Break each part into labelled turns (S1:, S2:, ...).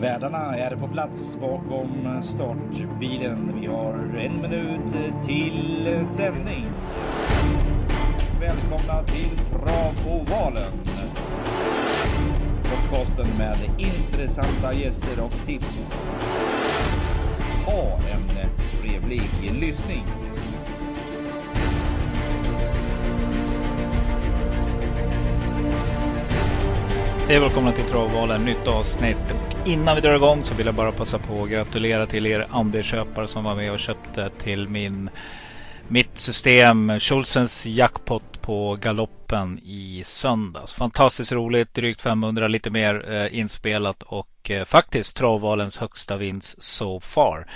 S1: Värdarna är på plats bakom startbilen. Vi har en minut till sändning. Välkomna till Travovalen. Podcasten med intressanta gäster och tips. Ha en trevlig lyssning.
S2: Hej välkomna till Travvalen, nytt avsnitt. Innan vi drar igång så vill jag bara passa på att gratulera till er andelsköpare som var med och köpte till min, mitt system Schultzens jackpot på galoppen i söndags. Fantastiskt roligt, drygt 500, lite mer eh, inspelat och eh, faktiskt Travvalens högsta vinst so far.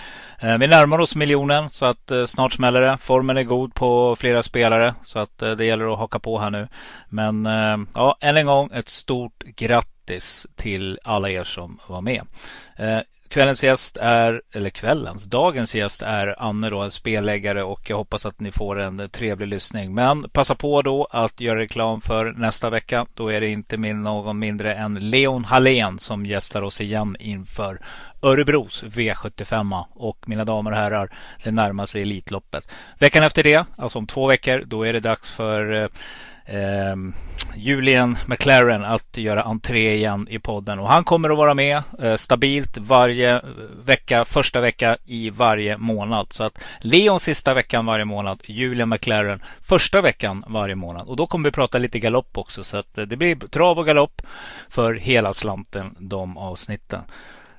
S2: Eh, vi närmar oss miljonen så att eh, snart smäller det. Formen är god på flera spelare så att eh, det gäller att haka på här nu. Men eh, ja, än en gång ett stort grattis till alla er som var med. Eh, kvällens gäst är, eller kvällens, dagens gäst är Anne då, en spelläggare och jag hoppas att ni får en trevlig lyssning. Men passa på då att göra reklam för nästa vecka. Då är det inte min, någon mindre än Leon Hallén som gästar oss igen inför Örebros V75 och mina damer och herrar, det närmar sig Elitloppet. Veckan efter det, alltså om två veckor, då är det dags för eh, eh, Julian McLaren att göra entré igen i podden. Och han kommer att vara med eh, stabilt varje eh, vecka, första vecka i varje månad. Så att Leon sista veckan varje månad, Julian McLaren första veckan varje månad. Och då kommer vi prata lite galopp också. Så att eh, det blir trav och galopp för hela slanten de avsnitten.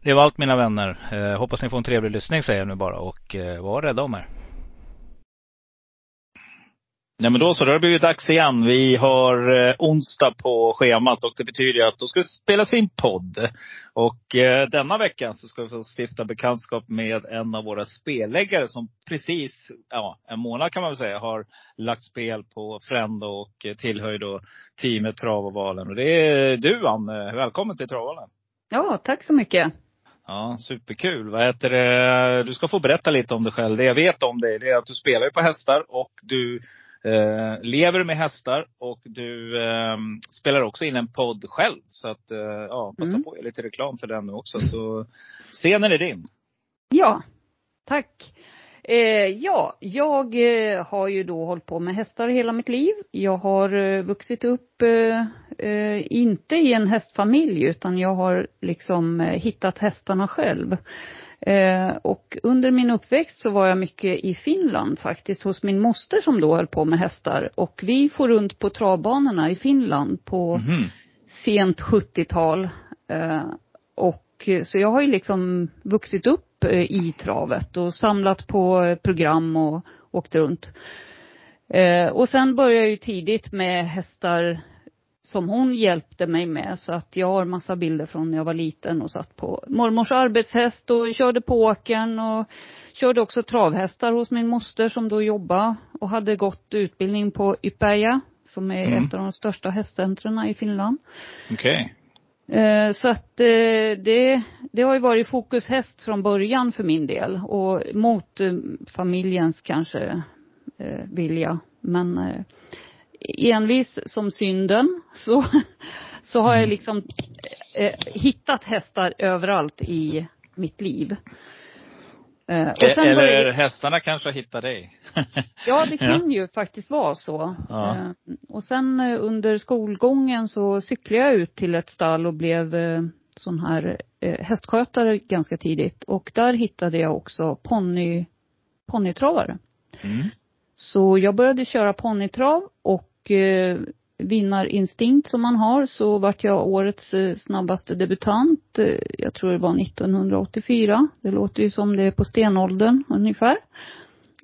S2: Det var allt mina vänner. Eh, hoppas ni får en trevlig lyssning säger jag nu bara och eh, var rädda om er.
S3: Nej men då så, då har det blivit dags igen. Vi har eh, onsdag på schemat och det betyder att då ska det spelas in podd. Och eh, denna vecka så ska vi få stifta bekantskap med en av våra spelläggare som precis, ja en månad kan man väl säga, har lagt spel på Frendo och tillhör då teamet Trav och det är du Anne, välkommen till Travalen.
S4: Ja, tack så mycket.
S3: Ja, superkul. Vad heter det? Du ska få berätta lite om dig själv. Det jag vet om dig, det är att du spelar på hästar och du eh, lever med hästar och du eh, spelar också in en podd själv. Så att, eh, ja, passa mm. på att lite reklam för den nu också. Så scenen är din.
S4: Ja, tack. Eh, ja, jag eh, har ju då hållit på med hästar hela mitt liv. Jag har eh, vuxit upp, inte i en hästfamilj, utan jag har liksom hittat hästarna själv. Och under min uppväxt så var jag mycket i Finland faktiskt, hos min moster som då höll på med hästar. Och vi får runt på travbanorna i Finland på mm sent 70-tal. och så jag har ju liksom vuxit upp Eh, i travet och samlat på eh, program och åkt runt. Eh, och sen började jag ju tidigt med hästar som hon hjälpte mig med så att jag har massa bilder från när jag var liten och satt på mormors arbetshäst och körde på åkern och körde också travhästar hos min moster som då jobbade och hade gått utbildning på Ypäjä som är mm. ett av de största hästcentren i Finland.
S3: Okej. Okay.
S4: Eh, så att eh, det, det har ju varit fokushäst från början för min del och mot eh, familjens kanske vilja. Men envis som synden så, så har jag mm. liksom hittat hästar överallt i mitt liv.
S3: Eh, Eller började... hästarna kanske hittar dig?
S4: ja, det kan ja. ju faktiskt vara så. Ja. Eh, och sen eh, under skolgången så cyklade jag ut till ett stall och blev sån här hästskötare ganska tidigt. Och där hittade jag också ponny, ponnytravare. Mm. Så jag började köra ponnytrav och vinnarinstinkt som man har så vart jag årets eh, snabbaste debutant. Eh, jag tror det var 1984. Det låter ju som det är på stenåldern ungefär.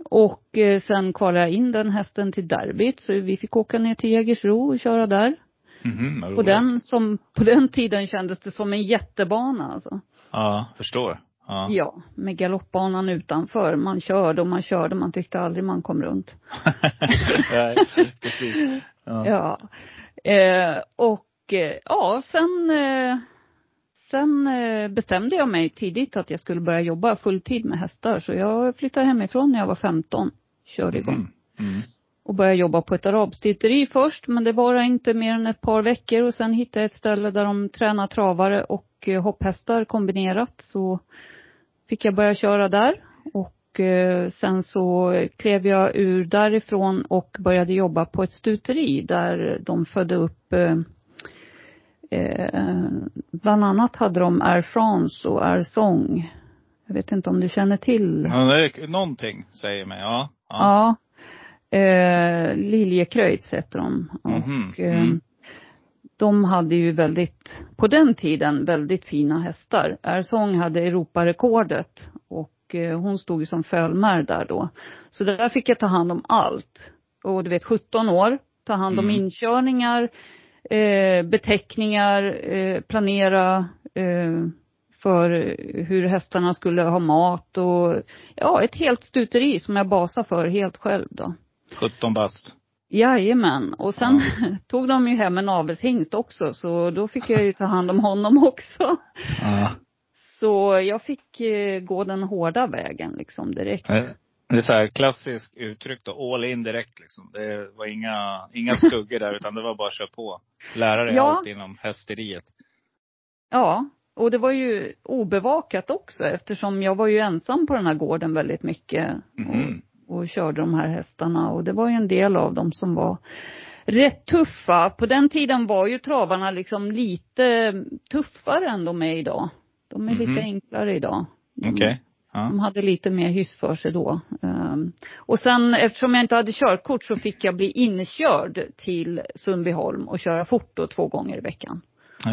S4: Och eh, sen kvalade jag in den hästen till derbyt så vi fick åka ner till Jägersro och köra där. Mm, på den som, på den tiden kändes det som en jättebana alltså.
S3: Ja, förstår.
S4: Ja. ja, med galoppbanan utanför. Man körde och man körde, man tyckte aldrig man kom runt. Nej, precis. Ja. ja. Eh, och eh, ja, sen, eh, sen eh, bestämde jag mig tidigt att jag skulle börja jobba fulltid med hästar. Så jag flyttade hemifrån när jag var 15. Körde igång. Mm. Mm. Och började jobba på ett arabstuteri först, men det var inte mer än ett par veckor och sen hittade jag ett ställe där de tränar travare och eh, hopphästar kombinerat. Så fick jag börja köra där och eh, sen så klev jag ur därifrån och började jobba på ett stuteri där de födde upp eh, eh, bland annat hade de Air France och Air Song. Jag vet inte om du känner till?
S2: Ja, det är, någonting säger mig, ja.
S4: Ja. ja. Eh, Liljekröjts heter de.
S2: Mhm,
S4: Och eh,
S2: mm.
S4: de hade ju väldigt, på den tiden, väldigt fina hästar. Ersong hade Europarekordet och eh, hon stod ju som fölmär där då. Så där fick jag ta hand om allt. Och du vet 17 år, ta hand om
S2: Mm.
S4: inkörningar, eh, beteckningar, eh, planera eh, för hur hästarna skulle ha mat och ja, ett helt stuteri som jag basade för helt själv då.
S2: 17 bast.
S4: Jajamän. Och sen tog de ju hem en avelshingst också, så då fick jag ju ta hand om honom också.
S2: Ja.
S4: Så jag fick eh, gå den hårda vägen liksom direkt.
S2: Eh, Det är så här klassiskt uttryck då, all in direkt liksom. Det var inga, inga skuggor där utan det var bara att köra på. Lära dig
S4: Ja.
S2: allt inom hästeriet.
S4: Ja, och det var ju obevakat också eftersom jag var ju ensam på den här gården väldigt mycket.
S2: Mhm.
S4: Och, körde de här hästarna och det var ju en del av dem som var rätt tuffa. På den tiden var ju travarna liksom lite tuffare än de är idag. De är
S2: Mhm.
S4: lite enklare idag. De-
S2: Okej. Ja.
S4: De hade lite mer hyss för sig då. Ehm, och sen eftersom jag inte hade körkort så fick jag bli inkörd till Sundbyholm och köra fort då två gånger i veckan.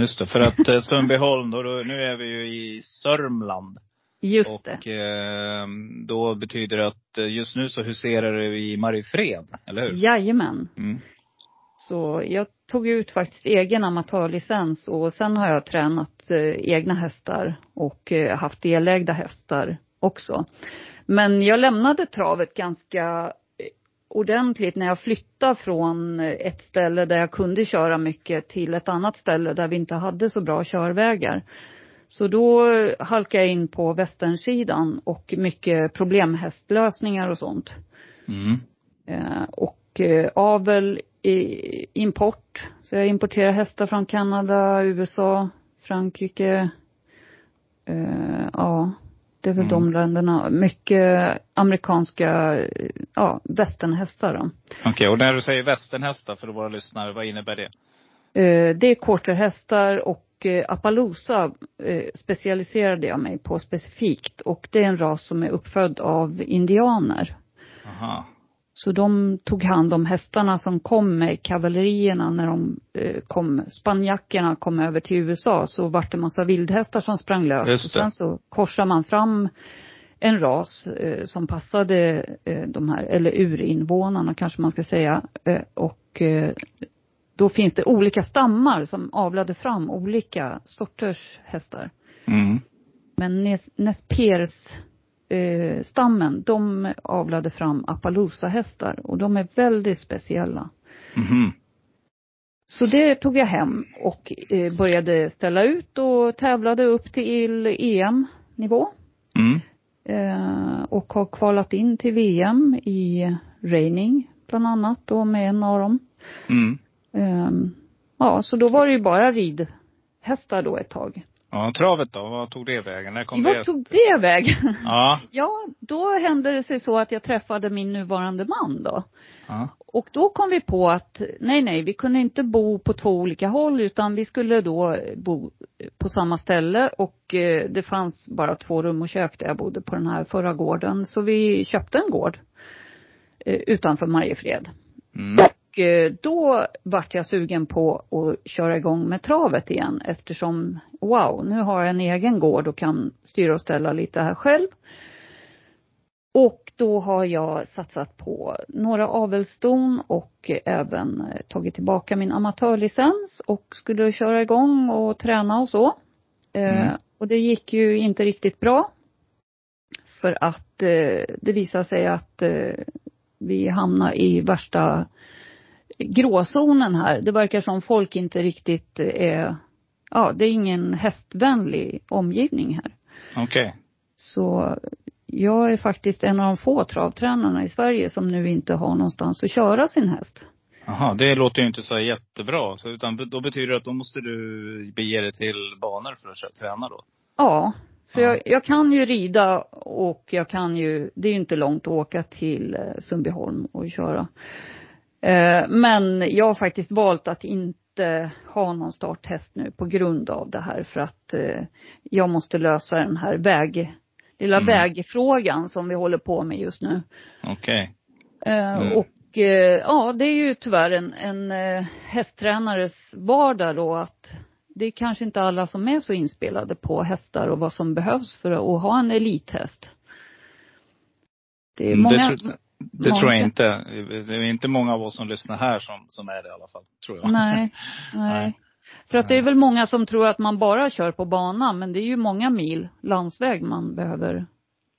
S2: Just det, för att eh, Sundbyholm, då, då, nu är vi ju i Sörmland.
S4: Just det.
S2: och eh, då betyder det att eh, just nu så huserar du i Mariefred, eller hur?
S4: Jajamän.
S2: Mm.
S4: Så jag tog ut faktiskt egen amatörlicens och sen har jag tränat eh, egna hästar och eh, haft delägda hästar också. Men jag lämnade travet ganska ordentligt när jag flyttade från ett ställe där jag kunde köra mycket till ett annat ställe där vi inte hade så bra körvägar. Så då halkade jag in på västernsidan och mycket problemhästlösningar och sånt.
S2: Mm.
S4: Eh, och eh, avel, i, import. Så jag importerar hästar från Kanada, USA, Frankrike. Eh, ja, det är väl
S2: Mm.
S4: de länderna. Mycket amerikanska, ja, västernhästar då.
S2: Okej, och när du säger västernhästar för våra lyssnare, vad innebär det?
S4: Eh, det är quarterhästar och eh, Appaloosa eh, specialiserade jag mig på specifikt. Och det är en ras som är uppfödd av indianer.
S2: Aha.
S4: Så de tog hand om hästarna som kom med kavallerierna när de eh, kom, spanjackerna kom över till USA så vart det massa vildhästar som sprang.
S2: Just
S4: Och sen så korsar man fram en ras eh, som passade eh, de här, eller urinvånarna kanske man ska säga. Eh, och eh, då finns det olika stammar som avlade fram olika sorters hästar.
S2: Mm.
S4: Men Nes- Nez Perce eh, stammen, de avlade fram Appaloosa-hästar och de är väldigt speciella.
S2: Mhm.
S4: Så det tog jag hem och eh, började ställa ut och tävlade upp till EM-nivå.
S2: Mm.
S4: Eh, och har kvalat in till VM i reining bland annat då med en av dem.
S2: Mm.
S4: Eh, ja, så då var det ju bara ridhästar då ett tag.
S2: Ja, travet då? Vad tog det vägen? När kom
S4: Vart
S2: det?
S4: tog det vägen?
S2: Ja.
S4: Ja, då hände det sig så att jag träffade min nuvarande man då.
S2: ja.
S4: Och då kom vi på att nej, nej, vi kunde inte bo på två olika håll utan vi skulle då bo på samma ställe och eh, det fanns bara två rum och kök där jag bodde på den här förra gården. Så vi köpte en gård eh, utanför Mariefred.
S2: Mm.
S4: Och eh, då vart jag sugen på att köra igång med travet igen eftersom wow, nu har jag en egen gård och kan styra och ställa lite här själv. Och då har jag satsat på några avelston och även eh, tagit tillbaka min amatörlicens och skulle köra igång och träna och så. Eh,
S2: Mm.
S4: Och det gick ju inte riktigt bra. För att det visade sig att vi hamnade i värsta gråzonen här. Det verkar som folk inte riktigt är, ja det är ingen hästvänlig omgivning här.
S2: Okej.
S4: Så jag är faktiskt en av de få travtränarna i Sverige som nu inte har någonstans att köra sin häst.
S2: Jaha, det låter ju inte så jättebra. Så, utan då betyder det att då måste du bege dig till banor för att träna då?
S4: Ja. Så
S2: Ja.
S4: jag, jag kan ju rida och jag kan ju, det är ju inte långt att åka till eh, Sundbyholm och köra. Eh, men jag har faktiskt valt att inte ha någon starthäst nu på grund av det här för att eh, jag måste lösa den här väg, lilla
S2: Mm.
S4: vägfrågan som vi håller på med just nu.
S2: Okej.
S4: Eh,
S2: Mm.
S4: Och ja, det är ju tyvärr en, en hästtränares vardag då att det är kanske inte alla som är så inspelade på hästar och vad som behövs för att ha en elithäst. Det är
S2: Mm,
S4: många,
S2: det det
S4: många-
S2: tror jag inte. Det är inte många av oss som lyssnar här som, som är det i alla fall. Tror jag.
S4: Nej, nej.
S2: Nej.
S4: För att det är väl många som tror att man bara kör på banan, men det är ju många mil landsväg man behöver,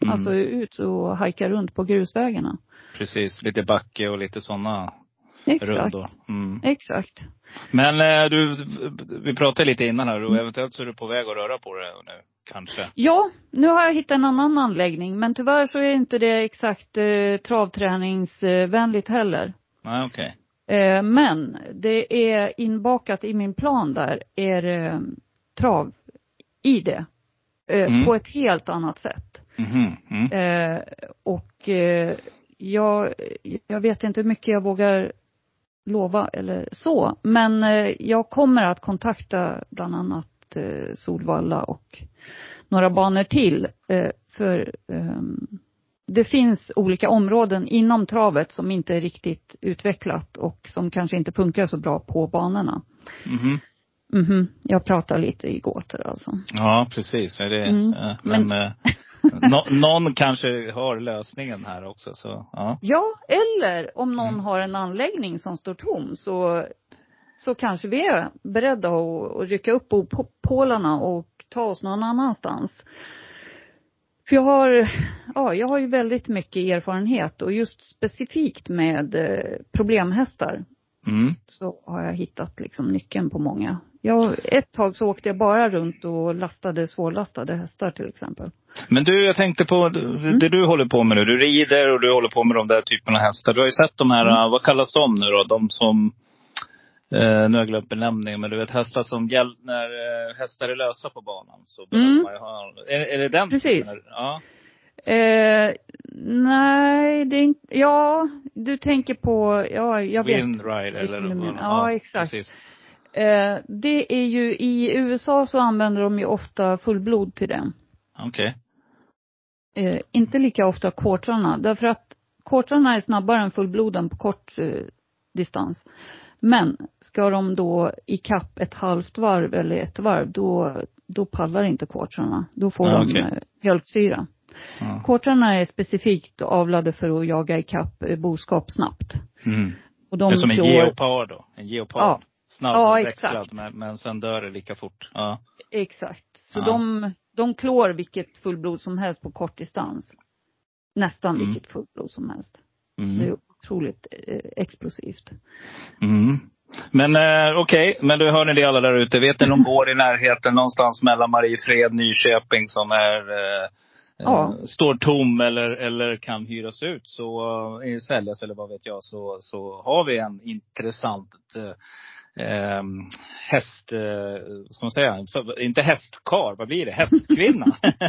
S2: Mm.
S4: alltså ut och hajka runt på grusvägarna.
S2: Precis. Lite backe och lite sådana
S4: Exakt.
S2: rundor. Mm.
S4: Exakt.
S2: Men eh, du, vi pratade lite innan här och eventuellt så är du på väg att röra på dig nu. Kanske.
S4: Ja, nu har jag hittat en annan anläggning, men tyvärr så är inte det exakt eh, travträningsvänligt heller.
S2: Nej, okej.
S4: Eh, men det är inbakat i min plan där, är eh, trav i det. Eh,
S2: Mm.
S4: På ett helt annat sätt.
S2: Mhm. Mm.
S4: Eh, och eh, jag, jag vet inte hur mycket jag vågar lova eller så. Men eh, jag kommer att kontakta bland annat eh, Solvalla och några banor till. Eh, för ehm, det finns olika områden inom travet som inte är riktigt utvecklat och som kanske inte funkar så bra på banorna.
S2: Mhm.
S4: Mhm, jag pratar lite i gåtor alltså.
S2: Ja, precis. Är det,
S4: Mm.
S2: Men,
S4: Men-
S2: nå, någon kanske har lösningen här också. Så, ja.
S4: Ja, eller om någon
S2: Mm.
S4: har en anläggning som står tom så, så kanske vi är beredda att, att rycka upp på pålarna och ta oss någon annanstans. För jag har, ja, jag har ju väldigt mycket erfarenhet och just specifikt med eh, problemhästar
S2: Mm.
S4: så har jag hittat liksom nyckeln på många. Jag, ett tag så åkte jag bara runt och lastade svårlastade hästar till exempel.
S2: Men du, jag tänkte på det,
S4: Mm.
S2: du håller på med nu. Du rider och du håller på med de där typerna av hästar. Du har ju sett de här,
S4: Mm.
S2: vad kallas de nu då? De som, eh, nu har jag glömt benämningen, men du vet hästar som hjäl- när eh, hästar är lösa på banan så behöver
S4: Mm.
S2: man ju ha, är, är det den?
S4: Precis.
S2: Ja.
S4: Eh, nej, det är inte, ja, du tänker på, ja, jag vet.
S2: Windride eller vad-
S4: menar. Ja, exakt.
S2: Precis.
S4: Eh, det är ju, i USA så använder de ju ofta fullblod till det.
S2: Okej.
S4: Eh, inte lika ofta quartrarna, därför att quartrarna är snabbare än fullbloden på kort eh, distans. Men ska de då i kapp ett halvt varv eller ett varv, då, då pallar inte quartrarna. Då får
S2: Ja,
S4: de
S2: okej.
S4: eh, mjölksyra.
S2: Ja.
S4: Quartrarna är specifikt avlade för att jaga i kapp eh, boskap snabbt.
S2: Mm.
S4: Och
S2: Det
S4: de
S2: är som en
S4: klår-
S2: geopard då. En geopard.
S4: Ja.
S2: Snabb
S4: Ja,
S2: växlad, men, men sen dör det lika fort. Ja.
S4: Exakt. Så de, de klår vilket fullblod som helst på kort distans. Nästan
S2: Mm.
S4: vilket fullblod som helst. Så det
S2: Mm.
S4: är otroligt eh, explosivt.
S2: Mm. Men eh, okej, men du hör ni det alla där ute. Vet ni någon gård i närheten någonstans mellan Mariefred, Nyköping som är eh,
S4: Ja.
S2: eh, står tom eller, eller kan hyras ut så, eh, säljas eller vad vet jag, så, så har vi en intressant eh, häst, eh, ska man säga, För- inte hästkar, vad blir det? Hästkvinna.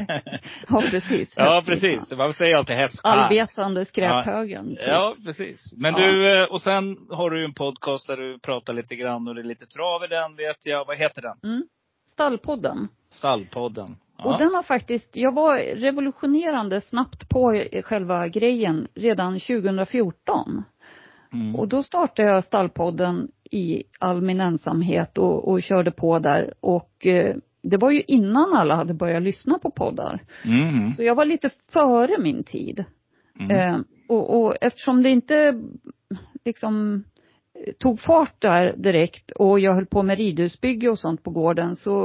S4: Ja, precis.
S2: ja, precis. Man säger alltid hästkar.
S4: Allvetande skräphögen. typ.
S2: Ja, precis. Men
S4: Ja.
S2: du, eh, och sen har du en podcast där du pratar lite grann och det är lite trav i den vet jag. Vad heter den?
S4: Mm. Stallpodden.
S2: Stallpodden.
S4: Och den har faktiskt, jag var revolutionerande snabbt på själva grejen redan 2014.
S2: Mm.
S4: Och då startade jag Stallpodden i all min ensamhet och, och körde på där. Och eh, det var ju innan alla hade börjat lyssna på poddar.
S2: Mm.
S4: Så jag var lite före min tid.
S2: Mm.
S4: Eh, och, och eftersom det inte liksom tog fart där direkt och jag höll på med ridhusbygge och sånt på gården så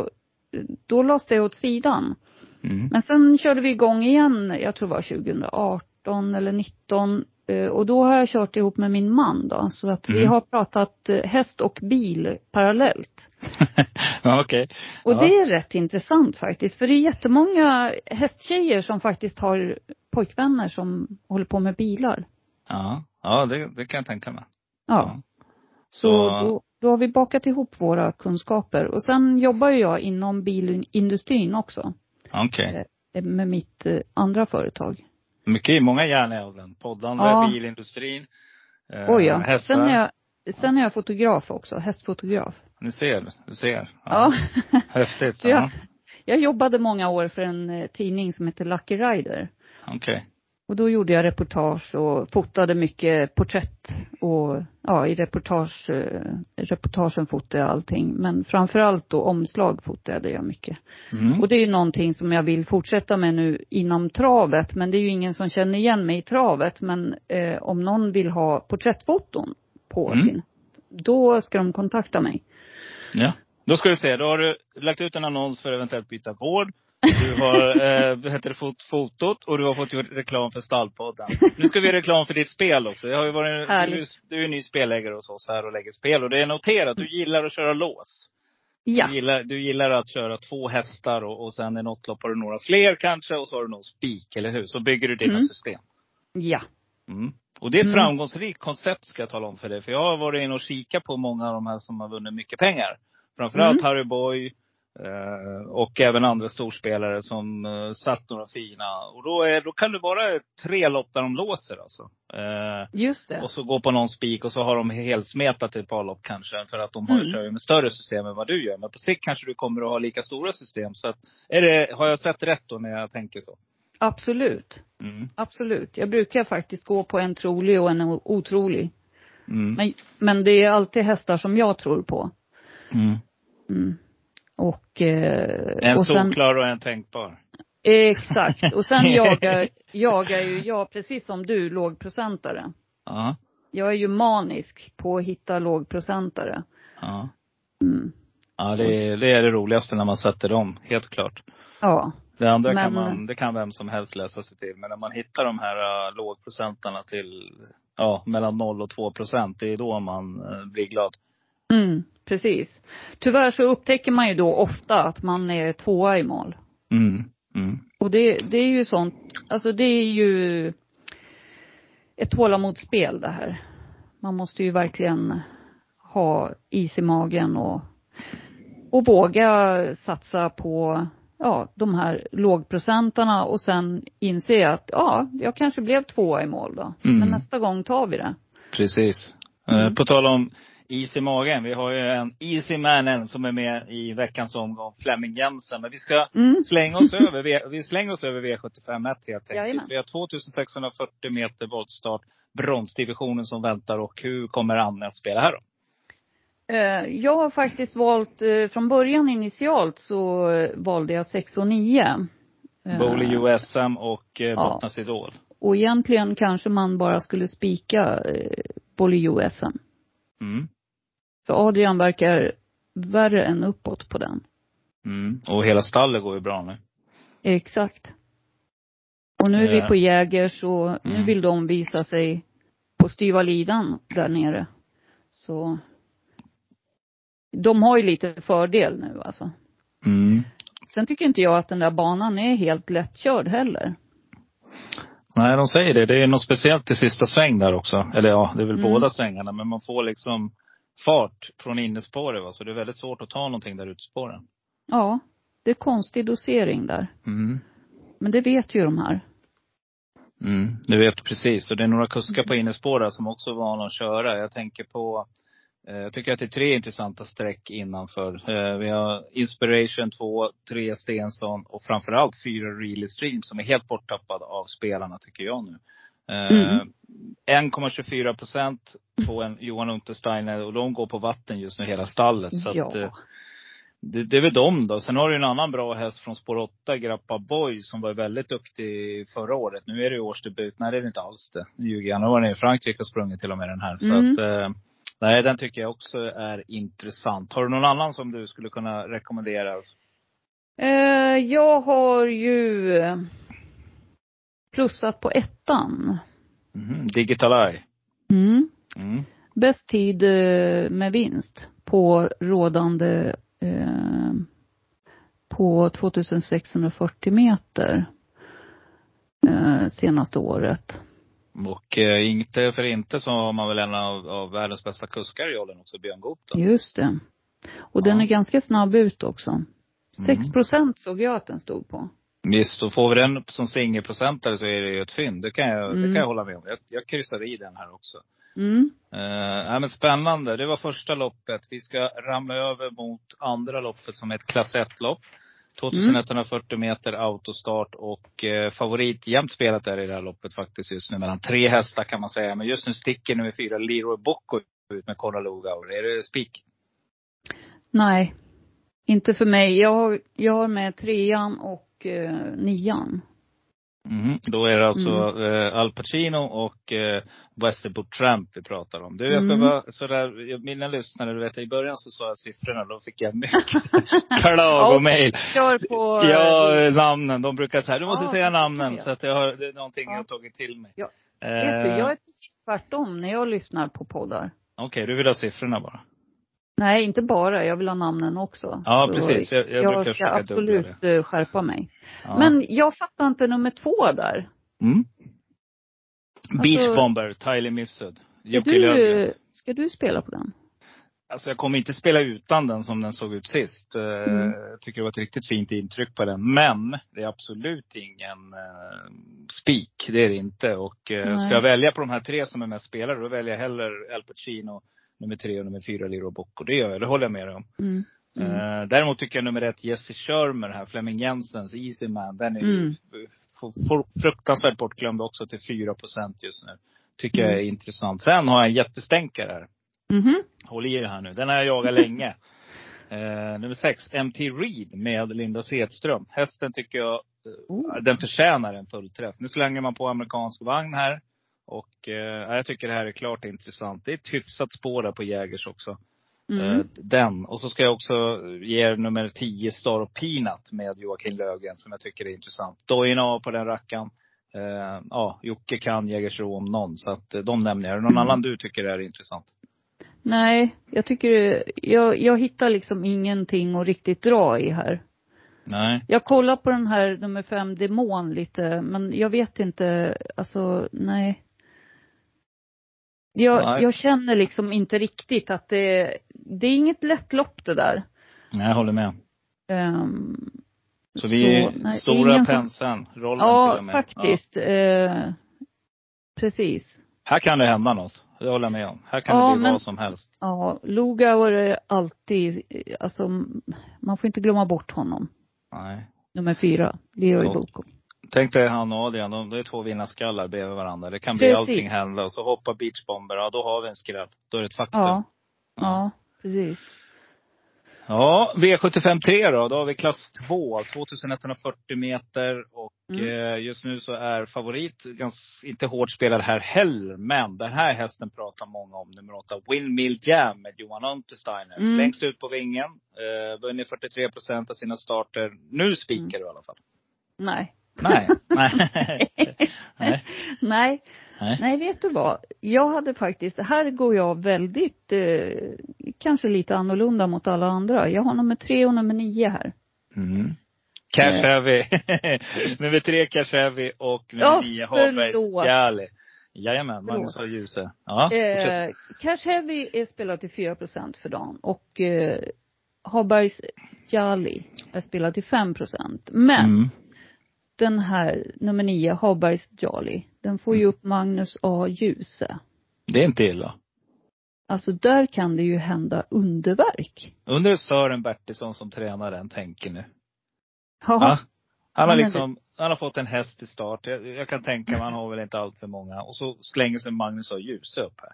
S4: eh, då lades det åt sidan.
S2: Mm.
S4: Men sen körde vi igång igen, jag tror det var 2018 eller 19 eh, och då har jag kört ihop med min man då så att vi
S2: Mm.
S4: har pratat eh, häst och bil parallellt.
S2: ja, okej.
S4: Och
S2: Ja.
S4: det är rätt intressant faktiskt för det är jättemånga hästtjejer som faktiskt har pojkvänner som håller på med bilar.
S2: Ja, ja det, det kan jag tänka mig.
S4: Ja. Så då, då har vi bakat ihop våra kunskaper. Och sen jobbar jag inom bilindustrin också.
S2: Okej.
S4: eh, Med mitt eh, andra företag.
S2: Mycket, många järn i elden. Poddande,
S4: Ja.
S2: bilindustrin. Eh,
S4: Oj ja.
S2: Hästar.
S4: Sen är jag, sen är jag fotograf också, hästfotograf.
S2: Ni ser, du ser.
S4: Ja.
S2: Häftigt.
S4: Så jag,
S2: Ja.
S4: jag jobbade många år för en eh, tidning som heter Lucky Rider.
S2: Okej.
S4: Och då gjorde jag reportage och fotade mycket porträtt och ja, i reportage, eh, reportagen fotade jag allting. Men framförallt då omslag fotade jag mycket.
S2: Mm.
S4: Och det är ju någonting som jag vill fortsätta med nu inom travet. Men det är ju ingen som känner igen mig i travet. Men eh, om någon vill ha porträttfoton på
S2: Mm.
S4: sin, då ska de kontakta mig.
S2: Ja. Då ska vi se, då har du lagt ut en annons för eventuellt byta gård. Du har, eh, heter det, fot, fotot och du har fått gjort reklam för Stallpodden. Nu ska vi göra reklam för ditt spel också. Jag har ju varit, du, du är ny spelläggare hos oss här och lägger spel. Och det är noterat, du gillar att köra lås.
S4: Ja,
S2: Du, gillar, du gillar att köra två hästar och, och sen i något lopp har du några fler kanske och så har du någon spik, eller hur? Så bygger du dina
S4: Mm.
S2: system.
S4: ja.
S2: Mm. Och det är ett
S4: Mm.
S2: framgångsrikt koncept ska jag tala om för dig. För jag har varit inne och kikat på många av de här som har vunnit mycket pengar. Framförallt
S4: Mm.
S2: Harry Boy och även andra storspelare som eh, satt några fina. Och då, är, då kan det vara tre lopp där de låser alltså. Eh,
S4: Just det.
S2: och så gå på någon spik och så har de helsmetat ett par lopp kanske. För att de har,
S4: Mm.
S2: kör med större system än vad du gör. Men på sikt kanske du kommer att ha lika stora system. Så att, är det, har jag sett rätt då när jag tänker så?
S4: Absolut.
S2: Mm.
S4: Absolut. Jag brukar faktiskt gå på en trolig och en otrolig.
S2: Mm.
S4: Men, men det är alltid hästar som jag tror på.
S2: Mm.
S4: Och, eh,
S2: En
S4: och sen,
S2: solklar och en tänkbar.
S4: Exakt. Och sen jagar, jagar ju jag, precis som du, lågprocentare.
S2: Ja.
S4: Jag är ju manisk på att hitta lågprocentare.
S2: Ja.
S4: Mm.
S2: Ja, det är, det är det roligaste när man sätter dem, helt klart.
S4: Ja.
S2: Det andra kan
S4: Men-
S2: man, det kan vem som helst läsa sig till. Men när man hittar de här uh, lågprocentarna till, ja, mellan 0 och 2 procent, det är då man uh, blir glad.
S4: Mm, precis. Tyvärr så upptäcker man ju då ofta att man är tvåa i mål.
S2: Mm. Mm.
S4: Och det, det är ju sånt, alltså det är ju ett tålamodsspel det här. Man måste ju verkligen ha is i magen och, och våga satsa på ja, de här lågprocentarna och sen inse att ja, jag kanske blev tvåa i mål då.
S2: Mm.
S4: Men nästa gång tar vi det.
S2: Precis.
S4: Mm.
S2: Eh, på tal om is i magen. Vi har ju en easy mannen som är med i veckans omgång, Flemming Jensen. Men vi ska
S4: Mm.
S2: slänga oss över, vi slänger oss över V751 helt enkelt.
S4: Jajamän.
S2: Vi har 2640 meter voltstart, bronsdivisionen som väntar och hur kommer Anne att spela här då?
S4: Eh, Jag har faktiskt valt, eh, från början initialt så valde jag 6 och 9. Eh,
S2: Bowley USM och eh,
S4: Ja.
S2: Bottnas Idol.
S4: Och egentligen kanske man bara skulle spika Bolly USM.
S2: Mm.
S4: För Adrian verkar värre än uppåt på den.
S2: Mm. Och hela stallet går ju bra nu.
S4: Exakt. Och nu är vi på Jägers och nu
S2: Mm.
S4: vill de visa sig på styva lidan där nere. Så de har ju lite fördel nu alltså.
S2: Mm.
S4: Sen tycker inte jag att den där banan är helt lättkörd heller.
S2: Nej, de säger det. Det är något speciellt i sista sväng där också. Eller ja, det är väl
S4: Mm.
S2: båda svängarna. Men man får liksom fart från innespåret va. Så det är väldigt svårt att ta någonting där ute i spåren.
S4: Ja, det är konstig dosering där.
S2: Mm.
S4: Men det vet ju de här.
S2: Mm, du vet precis. Och det är några kuskar på innespår där som också är vana att köra. Jag tänker på, eh, jag tycker att det är tre intressanta streck innanför. Eh, vi har Inspiration 2, 3 Stensson och framförallt 4 Really Stream som är helt borttappad av spelarna tycker jag nu. Eh,
S4: Mm.
S2: 1,24 procent på en Johan Untersteiner och de går på vatten just nu hela stallet. Så
S4: Ja.
S2: att, eh, det, det är väl de då. Sen har du en annan bra häst från spår 8, Grappa Boy, som var väldigt duktig förra året. Nu är det ju årsdebut. Nej, det är det inte alls det. Nu ljuger jag. Nu var den i Frankrike och sprungit till och med den här. Så
S4: Mm.
S2: att, eh, nej, den tycker jag också är intressant. Har du någon annan som du skulle kunna rekommendera?
S4: Eh, jag har ju eh, plussat på ettan.
S2: Mhm, Digital Eye.
S4: Mm.
S2: Mm.
S4: Bäst tid eh, med vinst på rådande eh, på 2640 meter. eh, senaste året.
S2: Och eh, inte för inte så har man väl en av, av världens bästa kuskar i åldern också, Björn Goop då.
S4: Just det. Och den
S2: Ja.
S4: är ganska snabb ut också. Sex
S2: Mm.
S4: procent såg jag att den stod på.
S2: Visst, och får vi den som singelprocentare så är det ju ett fynd. Det kan jag, det
S4: Mm.
S2: kan jag hålla med om. Jag, jag kryssar i den här också.
S4: Mm.
S2: Uh, men spännande. Det var första loppet. Vi ska ramla över mot andra loppet som är ett klass 1-lopp. 2140 meter autostart och eh, favorit jämnt spelat är i det här loppet faktiskt just nu. Mellan tre hästar kan man säga. Men just nu sticker nummer fyra Leroy Bocco ut med Conor Lugauer. Är det spik?
S4: Nej. Inte för mig. Jag, jag har med trean och eh, nian.
S2: Mhm. Då är det alltså eh, Al Pacino och eh, Westerboot Tramp vi pratar om. Du, jag ska
S4: Mm.
S2: vara sådär, mina lyssnare, du vet i början så sa jag siffrorna, då fick jag mycket klagomail.
S4: Kör på...
S2: Ja, eh, namnen. De brukar säga, du måste
S4: Ja,
S2: säga namnen. Så att jag har, det är någonting
S4: Ja.
S2: jag har tagit till mig.
S4: Ja.
S2: Eh,
S4: Vet du, jag är precis tvärtom när jag lyssnar på poddar.
S2: Okej, du vill ha siffrorna bara?
S4: Nej, inte bara. Jag vill ha namnen också.
S2: Ja,
S4: Så
S2: precis. Jag, jag, brukar
S4: Jag ska absolut eh, skärpa mig.
S2: Ja.
S4: Men jag fattar inte nummer två där.
S2: Mm. Beach
S4: Alltså-
S2: Bomber, Tyler Mifsud.
S4: Ska
S2: Jocke
S4: du,
S2: Löfgren.
S4: ska du spela på den?
S2: Alltså jag kommer inte spela utan den som den såg ut sist. Eh,
S4: Mm.
S2: Jag tycker det var ett riktigt fint intryck på den. Men det är absolut ingen uh, spik. Det är det inte. Och
S4: Nej.
S2: ska jag välja på de här tre som är mest spelare, då väljer jag hellre Al Pacino, nummer tre och nummer fyra Liro Bocco. Det gör jag, det håller jag med om.
S4: Mm. Mm.
S2: Eh, däremot tycker jag nummer ett, Jesse Schörmer här, Flemming Jensens Easy Man. Den är
S4: Mm.
S2: fruktansvärt bortglömd också till 4 procent just nu. Tycker jag är
S4: Mm.
S2: intressant. Sen har jag en jättestänkare här.
S4: Mhm.
S2: Håll i er här nu. Den har jag jagat länge. Eh, nummer sex, MT Reed med Linda Sedström. Hästen tycker jag,
S4: Oh.
S2: den förtjänar en fullträff. Nu slänger man på amerikansk vagn här. Och eh, jag tycker det här är klart intressant. Det är ett hyfsat spår där på Jägers också.
S4: Mm.
S2: Eh, den. Och så ska jag också ge er nummer 10, Star of Peanut med Joakim Löfgren som jag tycker är intressant. Dojen av på den rackaren. Eh, ja, Jocke kan Jägersro om någon. Så att eh, de nämner jag. Är det någon
S4: Mm.
S2: annan du tycker är intressant?
S4: Nej, jag tycker, jag, jag hittar liksom ingenting att riktigt dra i här.
S2: Nej.
S4: Jag kollar på den här nummer fem, Demon lite, men jag vet inte, alltså nej. Jag, jag känner liksom inte riktigt att det, det är inget lätt lopp det där.
S2: Nej, jag håller med.
S4: Ehm,
S2: Så vi är
S4: nej, det
S2: stora penseln, rollen till
S4: Ja,
S2: och med.
S4: faktiskt. Eh, precis.
S2: Här kan det hända något. Det håller jag med om. Här kan
S4: Ja,
S2: det bli
S4: men-
S2: vad som helst.
S4: Ja, Lugauer är alltid, eh, alltså man får inte glömma bort honom.
S2: Nej.
S4: Nummer fyra, Leroy
S2: Ja.
S4: Boko.
S2: Tänk dig han och Adrian, de, det är två vinnarskallar bredvid varandra. Det kan bli
S4: Precis.
S2: allting hända. Och så hoppar beachbomber, ja då har vi en skräll. Då är det ett faktum.
S4: Ja. Ja, precis.
S2: Ja, V75 3 då. Då har vi klass 2, 2140 meter. Och
S4: Mm.
S2: eh, just nu så är favorit, ganska, inte hårt spelad här heller. Men den här hästen pratar många om. Nummer 8, Windmill Jam med Johan Untersteiner.
S4: Mm.
S2: Längst ut på vingen. Eh, vunnit 43 procent av sina starter. Nu spikar du i alla fall.
S4: Nej.
S2: Nej. Nej. Nej.
S4: Nej.
S2: Nej.
S4: Vet du vad? Jag hade faktiskt, här går jag väldigt, eh, kanske lite annorlunda mot alla andra. Jag har nummer tre och nummer nio här.
S2: Mm. Cash
S4: Eh.
S2: Heavy. nummer tre Cash Heavy och nummer
S4: Ja,
S2: nio
S4: förlåt.
S2: Jali. Jajamän, Magnus har ljuse. Ja.
S4: Eh, Cash Heavy är spelad till 4 procent för dagen och eh, Harbergs Jali är spelad till 5 procent. Men
S2: Mm.
S4: Den här nummer nio, Harbergs Jali, den får ju
S2: Mm.
S4: upp Magnus A. Djuse.
S2: Det är inte illa.
S4: Alltså där kan det ju hända underverk.
S2: Undrar hur Sören Bertilsson som tränar den tänker nu.
S4: Ja.
S2: Ja. Han har liksom, han har fått en häst i start. Jag, jag kan tänka mig, han har väl inte allt för många. Och så slänger sig Magnus och ljuse upp här.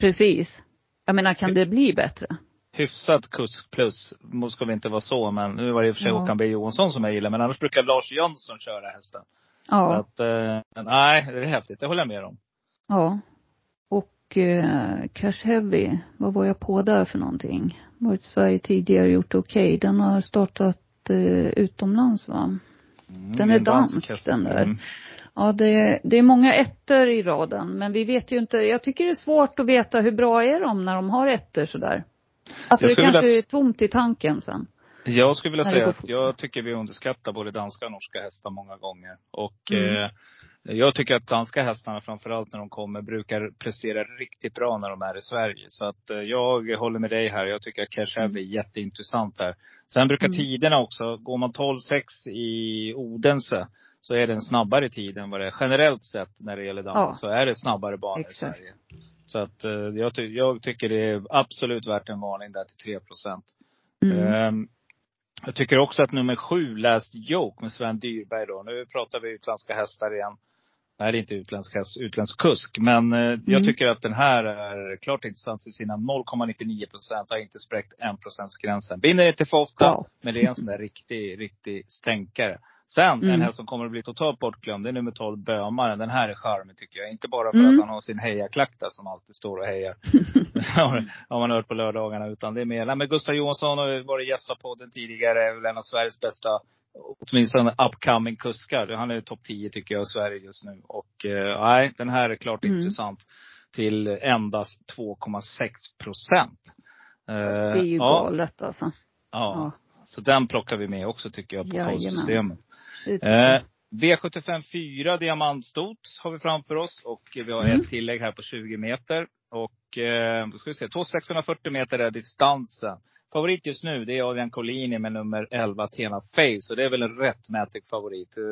S4: Precis. Jag menar, kan det bli bättre?
S2: Hyfsat kusk plus. Nu ska vi inte vara så, men nu var det i och för sig
S4: Ja.
S2: Håkan B Johansson som jag gillar. Men annars brukar Lars Jönsson köra hästen. Så
S4: Ja.
S2: att, eh, nej, det är häftigt. Det håller jag med om.
S4: Ja. Och eh, Cash Heavy, vad var jag på där för någonting? Varit i Sverige tidigare, gjort okej. Den har startat eh, utomlands va?
S2: Mm,
S4: Den är dansk,
S2: häst.
S4: den där.
S2: Mm.
S4: Ja, det, det är många ettor i raden, men vi vet ju inte. Jag tycker det är svårt att veta hur bra är de när de har ettor sådär. Alltså
S2: Jag
S4: det kanske
S2: vilja-
S4: är tomt i tanken sen.
S2: Jag skulle vilja säga att jag tycker vi underskattar både danska och norska hästar många gånger. Och
S4: Mm.
S2: eh, jag tycker att danska hästarna, framförallt när de kommer, brukar prestera riktigt bra när de är i Sverige. Så att eh, jag håller med dig här. Jag tycker att Cash Heavy är jätteintressant här. Sen brukar
S4: Mm.
S2: tiderna också, går man 12-6 i Odense, så är det en snabbare tid än vad det är generellt sett när det gäller Danmark.
S4: Ja.
S2: Så är det snabbare banor i Sverige. Så att eh, jag, ty- jag tycker det är absolut värt en varning där till 3 procent.
S4: Mm.
S2: Ehm, jag tycker också att nummer sju, Last Joke med Sven Dyrberg då. Nu pratar vi utländska hästar igen. Nej, det är inte utländsk häst, utländsk kusk. Men eh, jag
S4: Mm.
S2: tycker att den här är klart intressant till sina 0,99 procent. Har inte spräckt 1 gränsen. Vinner inte för ofta,
S4: Wow.
S2: men det är en sån där riktig, riktig stänkare. Sen,
S4: Mm.
S2: en häst som kommer att bli totalt bortglömd, det är nummer 12, Bömaren. Den här är charmig tycker jag. Inte bara för
S4: Mm.
S2: att han har sin hejaklack där som alltid står och hejar. har man hört på lördagarna. Utan det är mer, nej men Gustav Johansson har varit gäst av podden tidigare. Är väl en av Sveriges bästa, åtminstone upcoming kuskar. Han är topp 10 tycker jag i Sverige just nu. Och eh, nej, den här är klart
S4: Mm.
S2: intressant. Till endast 2,6 procent. Eh,
S4: Det är ju
S2: ja,
S4: galet alltså.
S2: Ja.
S4: Ja.
S2: Så den plockar vi med också tycker jag på
S4: Jajamän.
S2: 12-systemet.
S4: Det tycker
S2: Eh,
S4: jag.
S2: V75 4 diamantstot har vi framför oss och vi har
S4: Mm.
S2: ett tillägg här på 20 meter. Och eh, då ska vi se, 2640 meter är distansen. Favorit just nu det är Adrian Collini med nummer 11 Athena Face. Och det är väl en rättmätig favorit. Eh,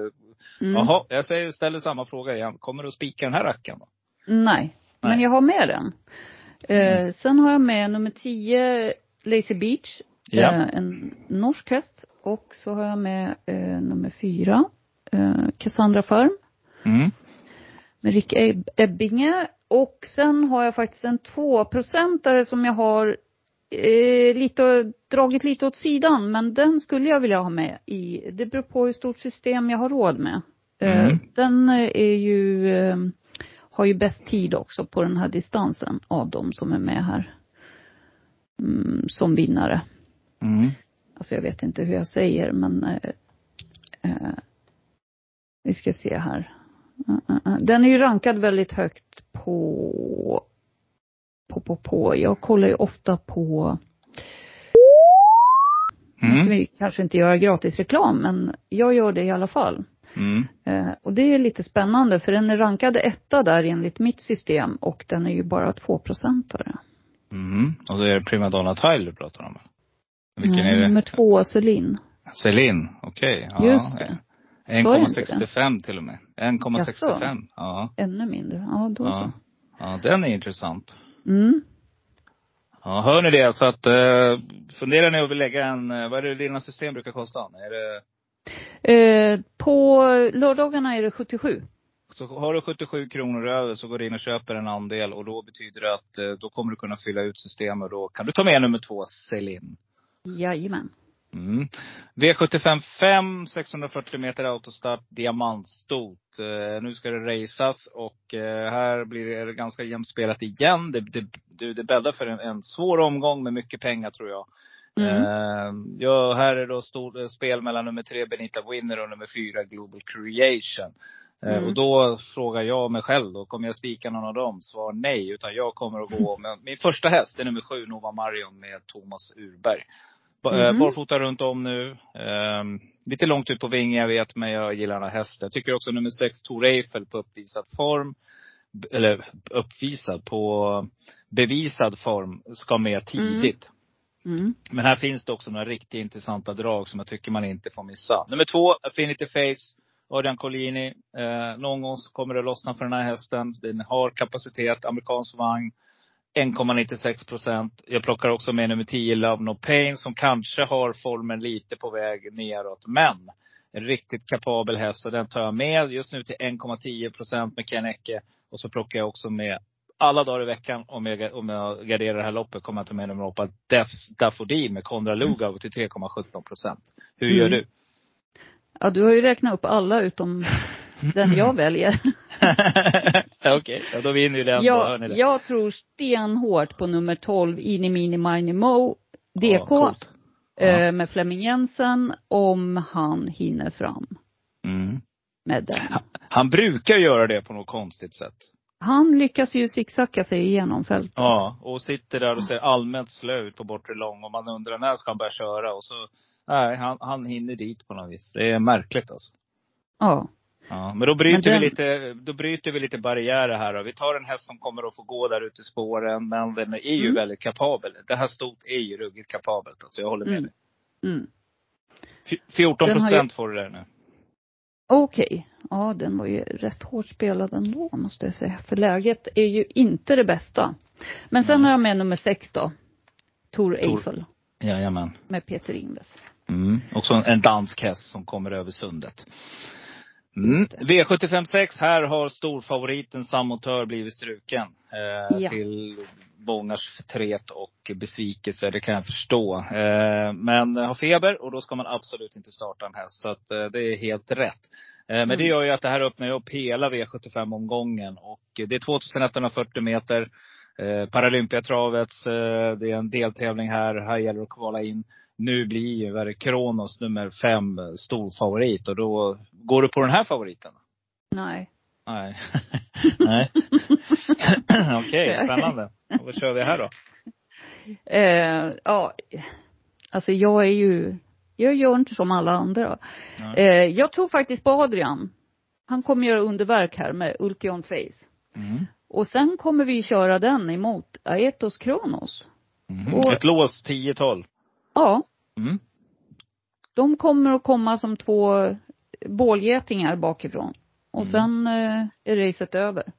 S4: Mm.
S2: Jaha, jag säger, ställer samma fråga igen. Kommer du att spika den här rackaren då?
S4: Nej. Men
S2: Nej.
S4: jag har med den. Eh,
S2: Mm.
S4: sen har jag med nummer 10, Lazy Beach.
S2: Ja.
S4: Eh, en norsk häst. Och så har jag med eh, nummer 4, eh, Cassandra Farm.
S2: Mm.
S4: Med Rick Eb- Ebbinge. Och sen har jag faktiskt en 2-procentare som jag har eh, lite, dragit lite åt sidan. Men den skulle jag vilja ha med i, det beror på hur stort system jag har råd med. Eh,
S2: Mm.
S4: Den eh, är ju, eh, har ju bäst tid också på den här distansen av de som är med här. Mm, som vinnare.
S2: Mm.
S4: Alltså jag vet inte hur jag säger men eh, eh, vi ska se här. Uh, uh, uh. Den är ju rankad väldigt högt på, på, på, på. Jag kollar ju ofta på, nu ska
S2: Mm.
S4: vi kanske inte göra gratis reklam men jag gör det i alla fall.
S2: Mm.
S4: Eh, och det är lite spännande för den är rankad etta där enligt mitt system och den är ju bara 2 procentare.
S2: Mm. Och det är Primadonna Tile du pratar om? Vilken är det?
S4: Nummer två, Celine.
S2: Celine, okej. Ja.
S4: Just det. Sa jag inte
S2: 1,65 till och med. 1,65. Ja.
S4: Ännu mindre. Ja, då
S2: Ja.
S4: så.
S2: ja, den är intressant.
S4: Mm.
S2: Ja, hör ni det? Så att, eh, funderar ni att lägga en, eh, vad är det dina system brukar kosta? Är det,
S4: Eh, på lördagarna är det 77.
S2: så har du 77 kronor över så går du in och köper en andel och då betyder det att eh, då kommer du kunna fylla ut systemet och då kan du ta med nummer två, Celine.
S4: Jajamän.
S2: Mm. V75 5, 640 meter autostart, diamantstot. Eh, nu ska det raceas och eh, här blir det ganska jämnt spelat igen. Det, det, det, det bäddar för en, en svår omgång med mycket pengar tror jag.
S4: Mm.
S2: Eh, ja, här är då stort eh, spel mellan nummer tre Benita Winner och nummer fyra Global Creation. Eh,
S4: Mm.
S2: Och då frågar jag mig själv då, kommer jag spika någon av dem? Svar nej, utan jag kommer att gå med min första häst, är nummer sju Nova Marion med Thomas Urberg.
S4: Mhm.
S2: Barfota runt om nu. Ehm, lite långt ut på vingen, jag vet, men jag gillar den här hästen. Jag tycker också nummer sex Tor Eiffel på uppvisad form. Eller uppvisad, på bevisad form, ska med tidigt.
S4: Mm.
S2: Men här finns det också några riktigt intressanta drag som jag tycker man inte får missa. Nummer två, Affinity Face. Adrian Collini. Eh, någon gång kommer det lossna för den här hästen. Den har kapacitet, amerikansk vagn. 1,96 procent. Jag plockar också med nummer 10, Love No Pain, som kanske har formen lite på väg neråt. Men en riktigt kapabel häst, så den tar jag med just nu till 1,10 procent med Ken Ecke. Och så plockar jag också med alla dagar i veckan, om jag, om jag garderar det här loppet, kommer jag ta med nummer 8, Defs Daffodil med Konrad Lugauer till 3,17 procent. Hur gör
S4: Mm.
S2: du?
S4: Ja, du har ju räknat upp alla utom den jag väljer.
S2: Okej, ja, då vinner ju den. då,
S4: jag,
S2: det.
S4: jag tror stenhårt på nummer 12, Ini Mini Mini Mo, DK.
S2: Ja.
S4: eh, med Flemming Jensen, om han hinner fram
S2: Mm.
S4: med den.
S2: Han brukar göra det på något konstigt sätt.
S4: Han lyckas ju zigzacka sig igenom fältet.
S2: Ja, och sitter där och ser allmänt slö ut på bortre lång och man undrar när ska han börja köra och så Nej, han, han hinner dit på något vis. Det är märkligt alltså.
S4: Ja.
S2: Ja, men då bryter,
S4: Men den-
S2: vi lite, då bryter vi lite barriärer här. Då. Vi tar en häst som kommer att få gå där ute i spåren, men den är ju
S4: Mm.
S2: väldigt kapabel. Det här stot är ju ruggigt kapabelt. Alltså, jag håller med
S4: Mm.
S2: dig.
S4: Mm.
S2: F- 14
S4: Den har
S2: procent får du där nu.
S4: Okej. Ja, den var ju rätt hårt spelad ändå, måste jag säga. För läget är ju inte det bästa. Men sen
S2: Nej.
S4: har jag med nummer sex då. Tor
S2: Tor-
S4: Eiffel
S2: Jajamän.
S4: med Peter Ingves.
S2: Mm. Också en dansk häst som kommer över sundet. Mm. V756, här har storfavoriten Samotör blivit struken. Eh,
S4: Ja.
S2: Till mångars förtret och besvikelse, det kan jag förstå. Eh, men har feber och då ska man absolut inte starta en häst. Så att, eh, det är helt rätt. Eh, men det
S4: Mm.
S2: gör ju att det här öppnar upp hela V75-omgången. Och det är 2140 meter. Eh, Paralympiatravets, eh, det är en deltävling här. Här gäller det att kvala in. Nu blir ju Kronos nummer fem eh, stor favorit. Och då, går du på den här favoriten?
S4: Nej.
S2: Nej. Nej. Okej, spännande. Och vad kör vi här då?
S4: Eh, ja, alltså jag är ju, jag gör inte som alla andra. Eh, jag tror faktiskt på Adrian. Han kommer göra underverk här med Ultion Face.
S2: Mm.
S4: Och sen kommer vi köra den emot Aetos Kronos.
S2: Mhm.
S4: Och-
S2: Ett lås 10-12.
S4: Ja,
S2: Mm.
S4: de kommer att komma som två bålgetingar bakifrån. Och
S2: Mm.
S4: sen eh, är racet över.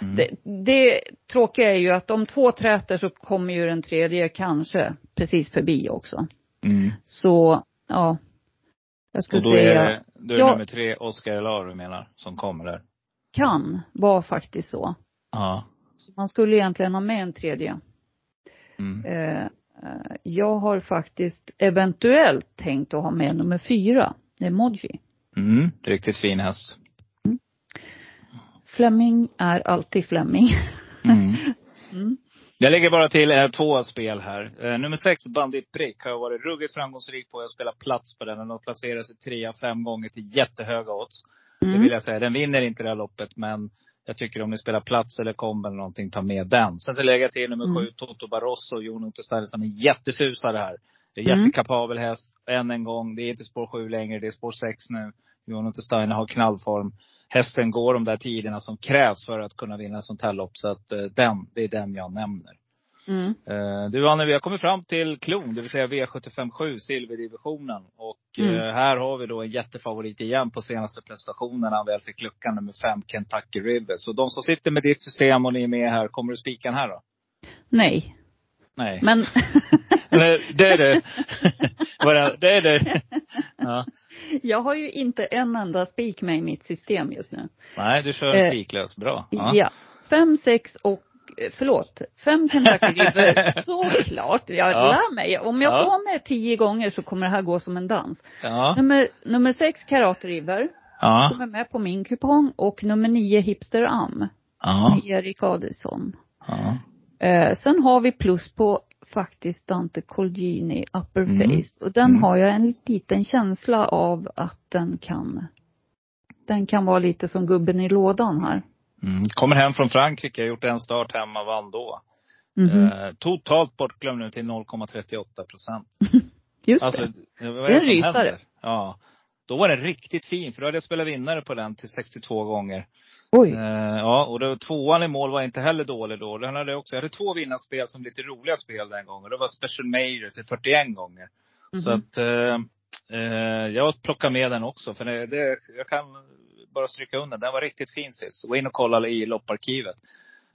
S2: Mm.
S4: Det, det tråkiga är ju att om två träter så kommer ju den tredje kanske precis förbi också.
S2: Mm.
S4: Så, ja. Jag skulle
S2: Och då
S4: säga,
S2: är det, då är det
S4: Ja.
S2: nummer tre, Oscar Elar du menar, som kommer där?
S4: kan vara faktiskt så.
S2: Ja.
S4: så. Man skulle egentligen ha med en tredje.
S2: Mm.
S4: Eh, jag har faktiskt eventuellt tänkt att ha med nummer fyra, Emoji.
S2: Mm. Riktigt fin häst.
S4: Fleming är alltid Fleming.
S2: Mm.
S4: Mm.
S2: Jag lägger bara till eh, två spel här. Eh, nummer sex, Bandit Brick, har varit ruggigt framgångsrik på att spela plats på den. Den har placerat sig trea, fem gånger till jättehöga odds. Det
S4: Mm.
S2: vill jag säga. Den vinner inte det här loppet, men jag tycker om ni spelar plats eller komb eller någonting, ta med den. Sen så lägger jag till nummer
S4: Mm.
S2: sju, Toto Barroso Jon Untersteiner som är jättesusare här. Det är
S4: Mm.
S2: jättekapabel häst, än en gång. Det är inte spår sju längre, det är spår sex nu. Jon Untersteiner har knallform. Hästen går de där tiderna som krävs för att kunna vinna ett sånt här lopp. Så att eh, den, det är den jag nämner.
S4: Mm.
S2: Eh, Du Anne, vi har kommit fram till klon, det vill säga V757, silverdivisionen. Och
S4: Mm.
S2: eh, här har vi då en jättefavorit igen på senaste prestationen. Han väl fick luckan nummer fem, Kentucky River. Så de som sitter med ditt system och ni är med här, kommer du spika den här då?
S4: Nej.
S2: Nej.
S4: Men
S2: det är det. Det är det. Ja.
S4: jag har ju inte en enda spik med i mitt system just nu.
S2: Nej, du kör
S4: Eh,
S2: spiklös. Bra.
S4: Ja. Fem, sex och, förlåt, fem River, såklart. Jag
S2: Ja.
S4: lär mig. Om jag
S2: Ja.
S4: får med tio gånger så kommer det här gå som en dans.
S2: Ja.
S4: Nummer, nummer sex Karate River,
S2: Ja.
S4: kommer med på min kupong. Och nummer nio Hipster Am,
S2: Ja.
S4: med Erik Adelsson.
S2: ja.
S4: Eh, sen har vi plus på faktiskt Dante Colgini Upper
S2: Mm.
S4: Face. Och den
S2: Mm.
S4: har jag en liten känsla av att den kan, den kan vara lite som gubben i lådan här.
S2: Mm. Kommer hem från Frankrike, har gjort en start hemma, vann då.
S4: Mhm.
S2: Eh, totalt bortglömd nu till 0,38 procent.
S4: Just
S2: Alltså,
S4: det.
S2: vad
S4: Det
S2: är
S4: en rysare.
S2: Ja. Då var den riktigt fin, för då hade jag spelat vinnare på den till 62 gånger.
S4: Oj.
S2: Eh, ja, och då, tvåan i mål var inte heller dålig då. Den hade jag, också, jag hade två vinnarspel som lite roliga spel den gången. Det var Special Major till 41 gånger. Så
S4: Mhm.
S2: att eh, eh, jag plockar med den också. För det, det, jag kan bara stryka under. Den var riktigt fin sist. Gå in och kolla i lopparkivet.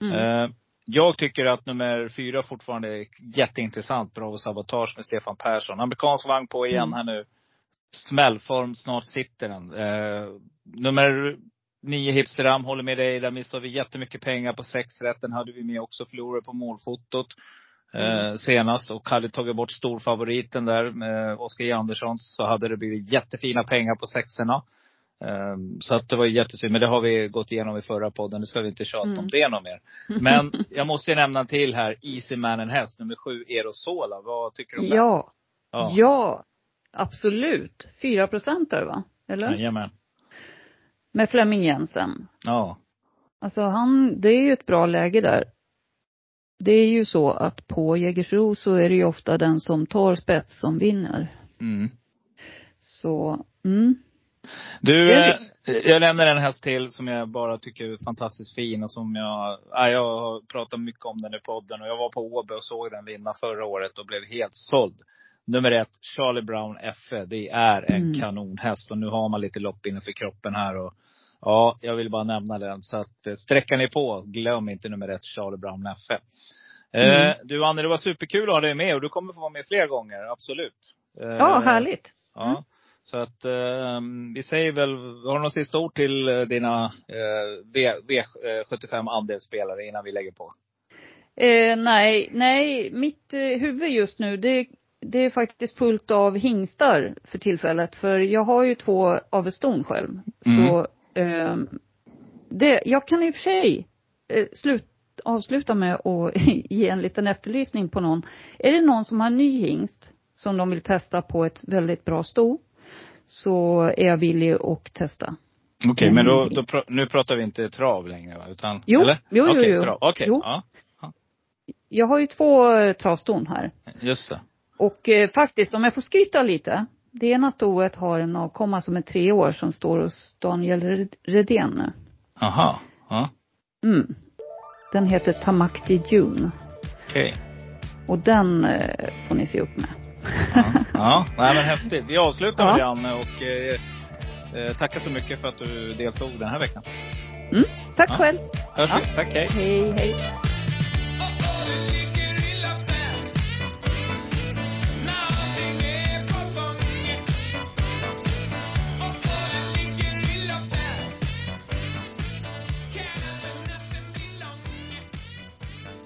S4: Mm.
S2: Eh, jag tycker att nummer fyra fortfarande är jätteintressant. Bravo Sabotage med Stefan Persson. Amerikansk vagn på igen
S4: Mm.
S2: här nu. Smällform, snart sitter den. Eh, nummer nio Hipsteram, håller med dig. Där missade vi jättemycket pengar på sex rätt. Den hade vi med också. Förlorade på målfotot. Eh, senast och hade tagit bort storfavoriten där med Oskar. Andersson så hade det blivit jättefina pengar på sexorna. Um, så att det var jättesynd. Men det har vi gått igenom i förra podden. Nu ska vi inte tjata
S4: Mm.
S2: om det något mer. Men jag måste ju nämna till här. Easy Man en häst, nummer sju, Erosola. Vad tycker du om den?
S4: Ja. ja. absolut. Fyra procent där va? Eller?
S2: Jajamän.
S4: Med Flemming Jensen.
S2: Ja.
S4: Alltså han, det är ju ett bra läge där. Det är ju så att på Jägersro så är det ju ofta den som tar spets som vinner.
S2: Mm.
S4: Så, mm.
S2: Du, eh, jag lämnar en häst till som jag bara tycker är fantastiskt fin och som jag, ja, jag har pratat mycket om den i podden. Och jag var på Åby och såg den vinna förra året och blev helt såld. Nummer ett, Charlie Brown FE. Det är en
S4: Mm.
S2: kanonhäst och nu har man lite lopp innanför kroppen här. Och, ja, jag vill bara nämna den. Så att eh, sträckan är på. Glöm inte nummer ett, Charlie Brown FE. Eh,
S4: Mm.
S2: du Anne, det var superkul att ha dig med och du kommer få vara med fler gånger. Absolut. Eh,
S4: Ja, härligt.
S2: Ja. Så att eh, vi säger väl, har du några sista ord till eh, dina eh, v, V75 andelsspelare innan vi lägger på?
S4: Eh, nej, nej, mitt eh, huvud just nu det, det är faktiskt fullt av hingstar för tillfället. För jag har ju två aveston själv.
S2: Mm.
S4: Så eh, det, jag kan i och för sig eh, slut, avsluta med att ge en liten efterlysning på någon. Är det någon som har ny hingst som de vill testa på ett väldigt bra sto så är jag villig att testa.
S2: Okej, men då,
S4: Mm.
S2: då, nu pratar vi inte trav längre va? Utan,
S4: Jo,
S2: eller?
S4: jo, jo,
S2: Okej,
S4: jo.
S2: trav. Okej,
S4: Jo.
S2: ja.
S4: Jag har ju två eh, travston här.
S2: Just det.
S4: Och eh, faktiskt, om jag får skryta lite. Det ena stoet har en avkomma som är tre år som står hos Daniel Red- Redén nu.
S2: Aha. Ja,
S4: Mm. Den heter Tamakti June.
S2: okej.
S4: Och den eh, får ni se upp med.
S2: Ja. ja, nej men häftigt. Vi avslutar med
S4: Ja.
S2: det Anne och eh, eh, tackar så mycket för att du deltog den här veckan.
S4: Mm. Tack
S2: Ja.
S4: själv.
S2: Hörs
S4: Ja.
S2: vi. Tack, hej.
S4: Hej, hej.